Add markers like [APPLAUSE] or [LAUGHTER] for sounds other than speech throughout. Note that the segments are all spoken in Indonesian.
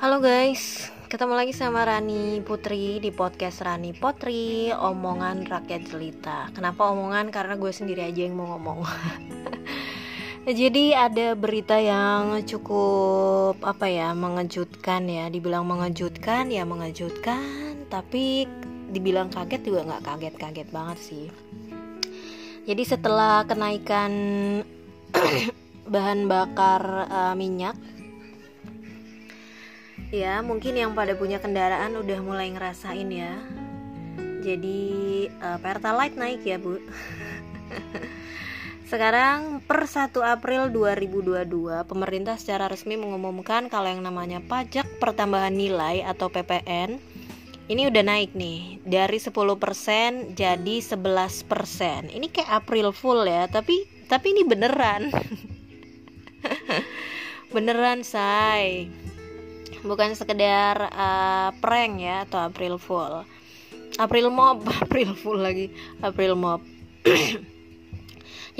Halo guys, ketemu lagi sama Rani Putri di podcast Rani Potri Omongan Rakyat Jelita. Kenapa omongan? Karena gue sendiri aja yang mau ngomong. [LAUGHS] Jadi ada berita yang cukup apa ya mengejutkan ya. Dibilang mengejutkan ya mengejutkan. Tapi dibilang kaget juga nggak kaget-kaget banget sih. Jadi setelah kenaikan [CLEARS THROAT] bahan bakar uh, minyak ya mungkin yang pada punya kendaraan udah mulai ngerasain ya. Jadi uh, pertalite naik ya bu. [LAUGHS] Sekarang per 1 April 2022 pemerintah secara resmi mengumumkan kalau yang namanya pajak pertambahan nilai atau PPN ini udah naik nih dari 10% jadi 11% ini kayak April full ya tapi tapi ini beneran. [LAUGHS] Beneran say bukan sekedar uh, prank ya atau April Fool. April Mob [LAUGHS] April Fool lagi. April Mob. [CLEARS THROAT]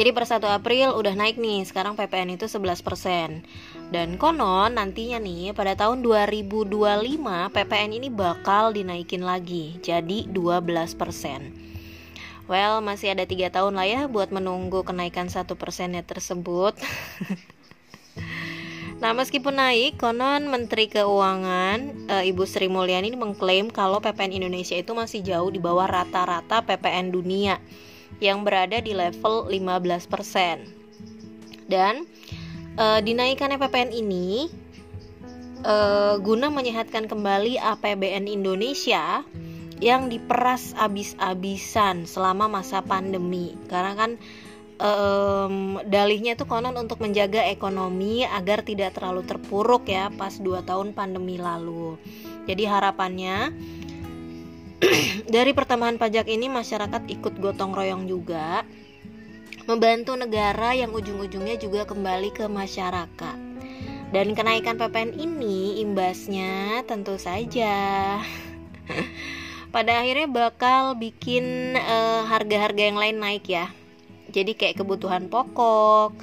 Jadi per 1 April udah naik nih, sekarang PPN itu 11% Dan konon nantinya nih pada tahun 2025 PPN ini bakal dinaikin lagi jadi 12% Well masih ada tiga tahun lah ya buat menunggu kenaikan satu persennya tersebut [LAUGHS] Nah, meskipun naik, konon Menteri Keuangan e, Ibu Sri Mulyani mengklaim kalau PPN Indonesia itu masih jauh di bawah rata-rata PPN dunia yang berada di level 15%. Dan e, dinaikannya PPN ini e, guna menyehatkan kembali APBN Indonesia yang diperas abis-abisan selama masa pandemi. Karena kan um, dalihnya itu konon untuk menjaga ekonomi agar tidak terlalu terpuruk ya pas 2 tahun pandemi lalu. Jadi harapannya [CLEARS THROAT] dari pertambahan pajak ini masyarakat ikut gotong royong juga membantu negara yang ujung-ujungnya juga kembali ke masyarakat. Dan kenaikan PPN ini imbasnya tentu saja [LAUGHS] pada akhirnya bakal bikin eh, harga-harga uh, yang lain naik ya jadi kayak kebutuhan pokok.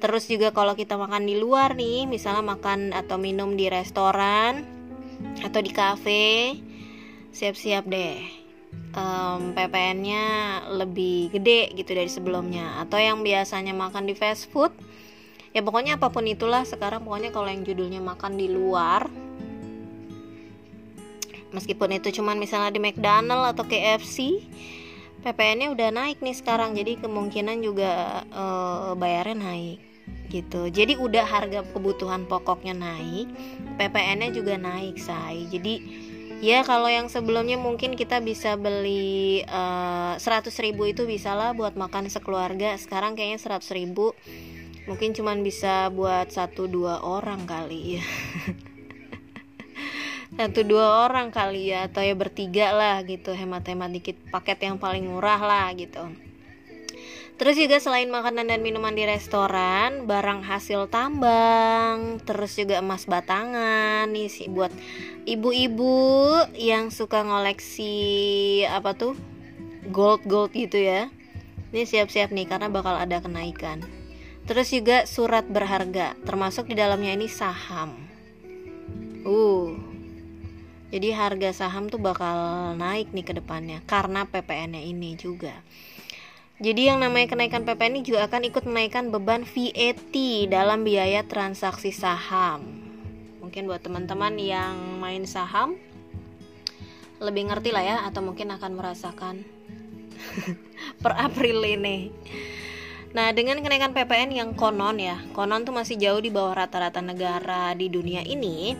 Terus juga kalau kita makan di luar nih misalnya makan atau minum di restoran atau di kafe siap-siap deh. Um, PPN-nya lebih gede gitu dari sebelumnya. Atau yang biasanya makan di fast food ya pokoknya apa pun itulah sekarang pokoknya kalau yang judulnya makan di luar meskipun itu cuman misalnya di McDonald atau KFC PPN-nya udah naik nih sekarang jadi kemungkinan juga uh, bayarnya naik gitu. Jadi udah harga kebutuhan pokoknya naik PPN-nya juga naik say. Jadi ya kalau yang sebelumnya mungkin kita bisa beli eh, 100 ribu itu bisa lah buat makan sekeluarga. Sekarang kayaknya 100 ribu mungkin cuman bisa buat satu dua orang kali. ya [LAUGHS] satu dua orang kali ya atau ya bertiga lah gitu hemat-hemat dikit paket yang paling murah lah gitu Terus juga selain makanan dan minuman di restoran, barang hasil tambang, terus juga emas batangan nih sih buat ibu-ibu yang suka ngoleksi apa tuh gold gold gitu ya. Ini siap-siap nih karena bakal ada kenaikan. Terus juga surat berharga, termasuk di dalamnya ini saham. Uh, jadi harga saham tuh bakal naik nih ke depannya karena PPN-nya ini juga. Jadi yang namanya kenaikan PPN ini juga akan ikut menaikkan beban VAT dalam biaya transaksi saham. Mungkin buat teman-teman yang main saham lebih ngerti lah ya atau mungkin akan merasakan [LAUGHS] per April ini. Nah, dengan kenaikan PPN yang konon ya, konon tuh masih jauh di bawah rata-rata negara di dunia ini,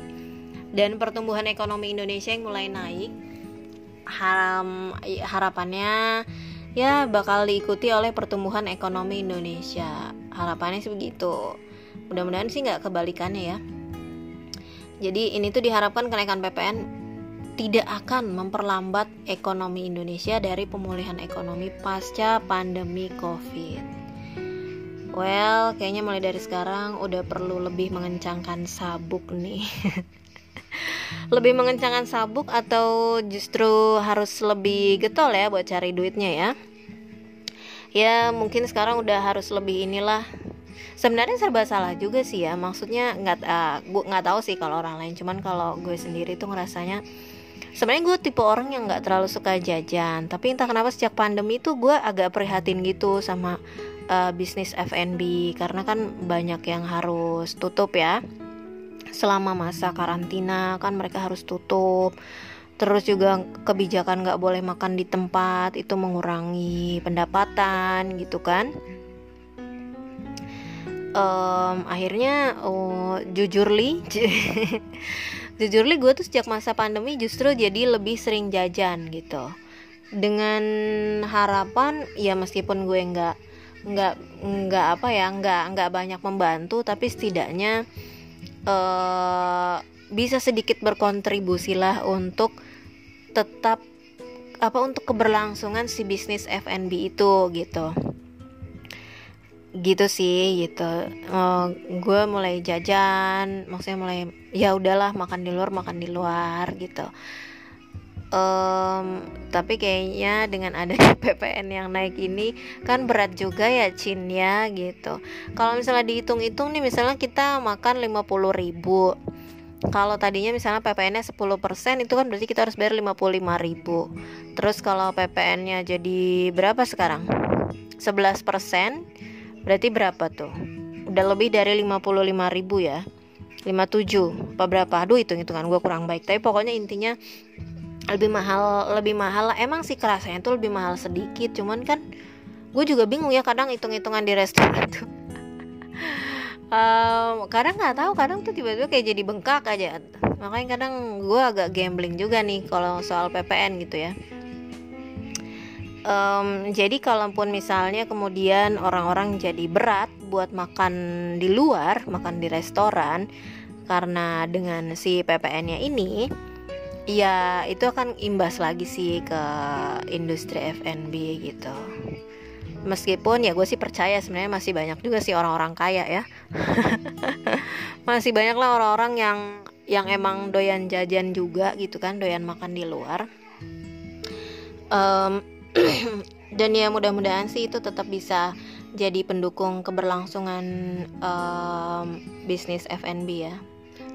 dan pertumbuhan ekonomi Indonesia yang mulai naik haram harapannya ya bakal diikuti oleh pertumbuhan ekonomi Indonesia harapannya sih begitu mudah-mudahan sih nggak kebalikannya ya jadi ini tuh diharapkan kenaikan PPN tidak akan memperlambat ekonomi Indonesia dari pemulihan ekonomi pasca pandemi COVID. Well, kayaknya mulai dari sekarang udah perlu lebih mengencangkan sabuk nih. [LAUGHS] lebih mengencangkan sabuk atau justru harus lebih getol ya buat cari duitnya ya? Ya mungkin sekarang udah harus lebih inilah. Sebenarnya serba salah juga sih ya. Maksudnya nggak uh, gue nggak tahu sih kalau orang lain. Cuman kalau gue sendiri tuh ngerasanya sebenarnya gue tipe orang yang nggak terlalu suka jajan. Tapi entah kenapa sejak pandemi tuh gue agak prihatin gitu sama uh, bisnis F&B karena kan banyak yang harus tutup ya selama masa karantina kan mereka harus tutup. Terus juga kebijakan nggak boleh makan di tempat itu mengurangi pendapatan gitu kan. Um, akhirnya oh, jujur li [LAUGHS] jujur li gue tuh sejak masa pandemi justru jadi lebih sering jajan gitu. Dengan harapan ya meskipun gue nggak nggak nggak apa ya nggak nggak banyak membantu tapi setidaknya uh, bisa sedikit berkontribusi lah untuk tetap apa untuk keberlangsungan si bisnis F&B itu gitu. Gitu sih gitu. Uh, gue mulai jajan maksudnya mulai ya udahlah makan di luar makan di luar gitu um, tapi kayaknya dengan adanya [LAUGHS] PPN yang naik ini kan berat juga ya Cin ya gitu kalau misalnya dihitung-hitung nih misalnya kita makan 50 ribu kalau tadinya misalnya PPN-nya 10% itu kan berarti kita harus bayar 55.000. Terus kalau PPN-nya jadi berapa sekarang? 11% berarti berapa tuh? Udah lebih dari 55.000 ya. 57 apa berapa? Aduh hitung-hitungan gue kurang baik. Tapi pokoknya intinya lebih mahal, lebih mahal. Emang sih kerasanya tuh lebih mahal sedikit, cuman kan gue juga bingung ya kadang hitung-hitungan di restoran [LAUGHS] tuh. Um, kadang nggak tahu kadang tuh tiba-tiba kayak jadi bengkak aja. Makanya kadang gue agak gambling juga nih kalau soal PPN gitu ya. Um, jadi kalaupun misalnya kemudian orang-orang jadi berat buat makan di luar makan di restoran karena dengan si PPN-nya ini ya itu akan imbas lagi sih ke industri F&B gitu. Meskipun ya gue sih percaya sebenarnya masih banyak juga sih orang-orang kaya ya. [LAUGHS] Masih banyak lah orang-orang yang yang emang doyan jajan juga gitu kan doyan makan di luar. Um, [CLEARS THROAT] dan ya mudah-mudahan sih itu tetap bisa jadi pendukung keberlangsungan um, bisnis F&B ya.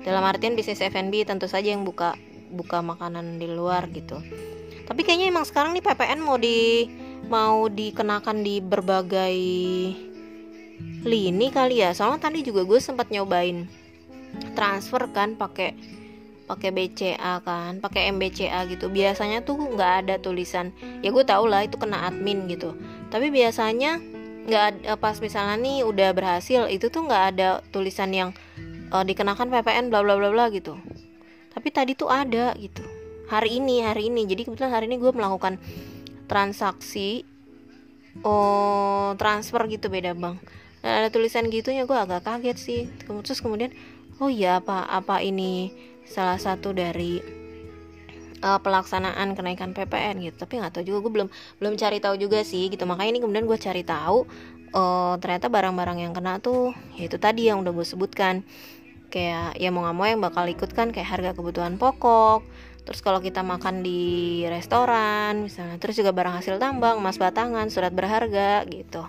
Dalam artian bisnis F&B tentu saja yang buka buka makanan di luar gitu. Tapi kayaknya emang sekarang nih PPN mau di mau dikenakan di berbagai lini kali ya. Soalnya tadi juga gue sempat nyobain transfer kan pakai pakai BCA kan pakai MBCA gitu. Biasanya tuh nggak ada tulisan. Ya gue tau lah itu kena admin gitu. Tapi biasanya nggak pas misalnya nih udah berhasil itu tuh nggak ada tulisan yang uh, dikenakan PPN bla bla bla bla gitu tapi tadi tuh ada gitu. Hari ini hari ini. Jadi kebetulan hari ini gue melakukan transaksi oh transfer gitu beda bank. Nah, ada tulisan gitunya gue agak kaget sih. Terus kemudian oh iya apa apa ini salah satu dari uh, pelaksanaan kenaikan PPN gitu. Tapi nggak tahu juga gue belum belum cari tahu juga sih gitu. Makanya ini kemudian gue cari tahu uh, ternyata barang-barang yang kena tuh yaitu tadi yang udah gue sebutkan kayak ya mau nggak mau yang bakal ikut kan kayak harga kebutuhan pokok terus kalau kita makan di restoran misalnya terus juga barang hasil tambang emas batangan surat berharga gitu.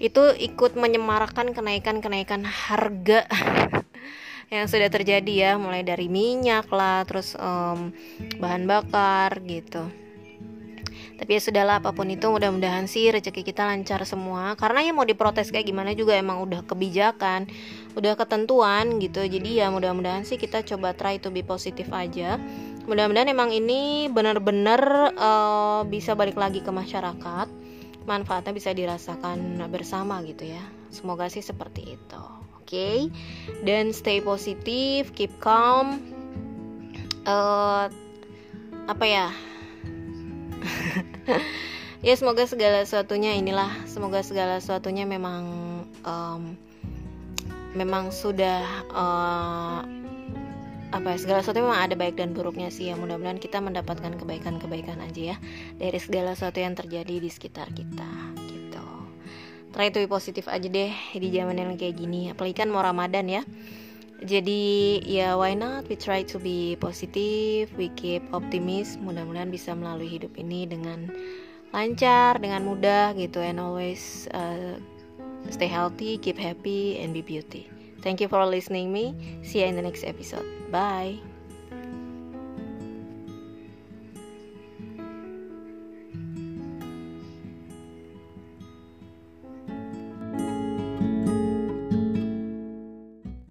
Itu ikut menyemarakkan kenaikan-kenaikan harga [LAUGHS] yang sudah terjadi ya mulai dari minyak lah terus um, bahan bakar gitu tapi ya sudahlah apa pun itu mudah-mudahan sih rezeki kita lancar semua. Karena ya mau diprotes kayak gimana juga emang udah kebijakan udah ketentuan gitu. Jadi ya mudah-mudahan sih kita coba try to be positif aja. Mudah-mudahan emang ini benar-benar uh, bisa balik lagi ke masyarakat. Manfaatnya bisa dirasakan bersama gitu ya. Semoga sih seperti itu. Oke? Okay? dan stay positif keep calm. Uh, apa ya [LAUGHS] ya semoga segala sesuatunya inilah semoga segala sesuatunya memang um, memang sudah uh, apa ya, segala sesuatu memang ada baik dan buruknya sih ya. Mudah-mudahan kita mendapatkan kebaikan-kebaikan aja ya dari segala sesuatu yang terjadi di sekitar kita gitu. Try to be positif aja deh di zaman yang kayak gini apalagi kan mau ramadan ya jadi ya why not? We try to be positive we keep optimis. Mudah-mudahan bisa melalui hidup ini dengan lancar dengan mudah gitu and always uh, stay healthy keep happy and be beauty. Thank you for listening me. See you in the next episode. Bye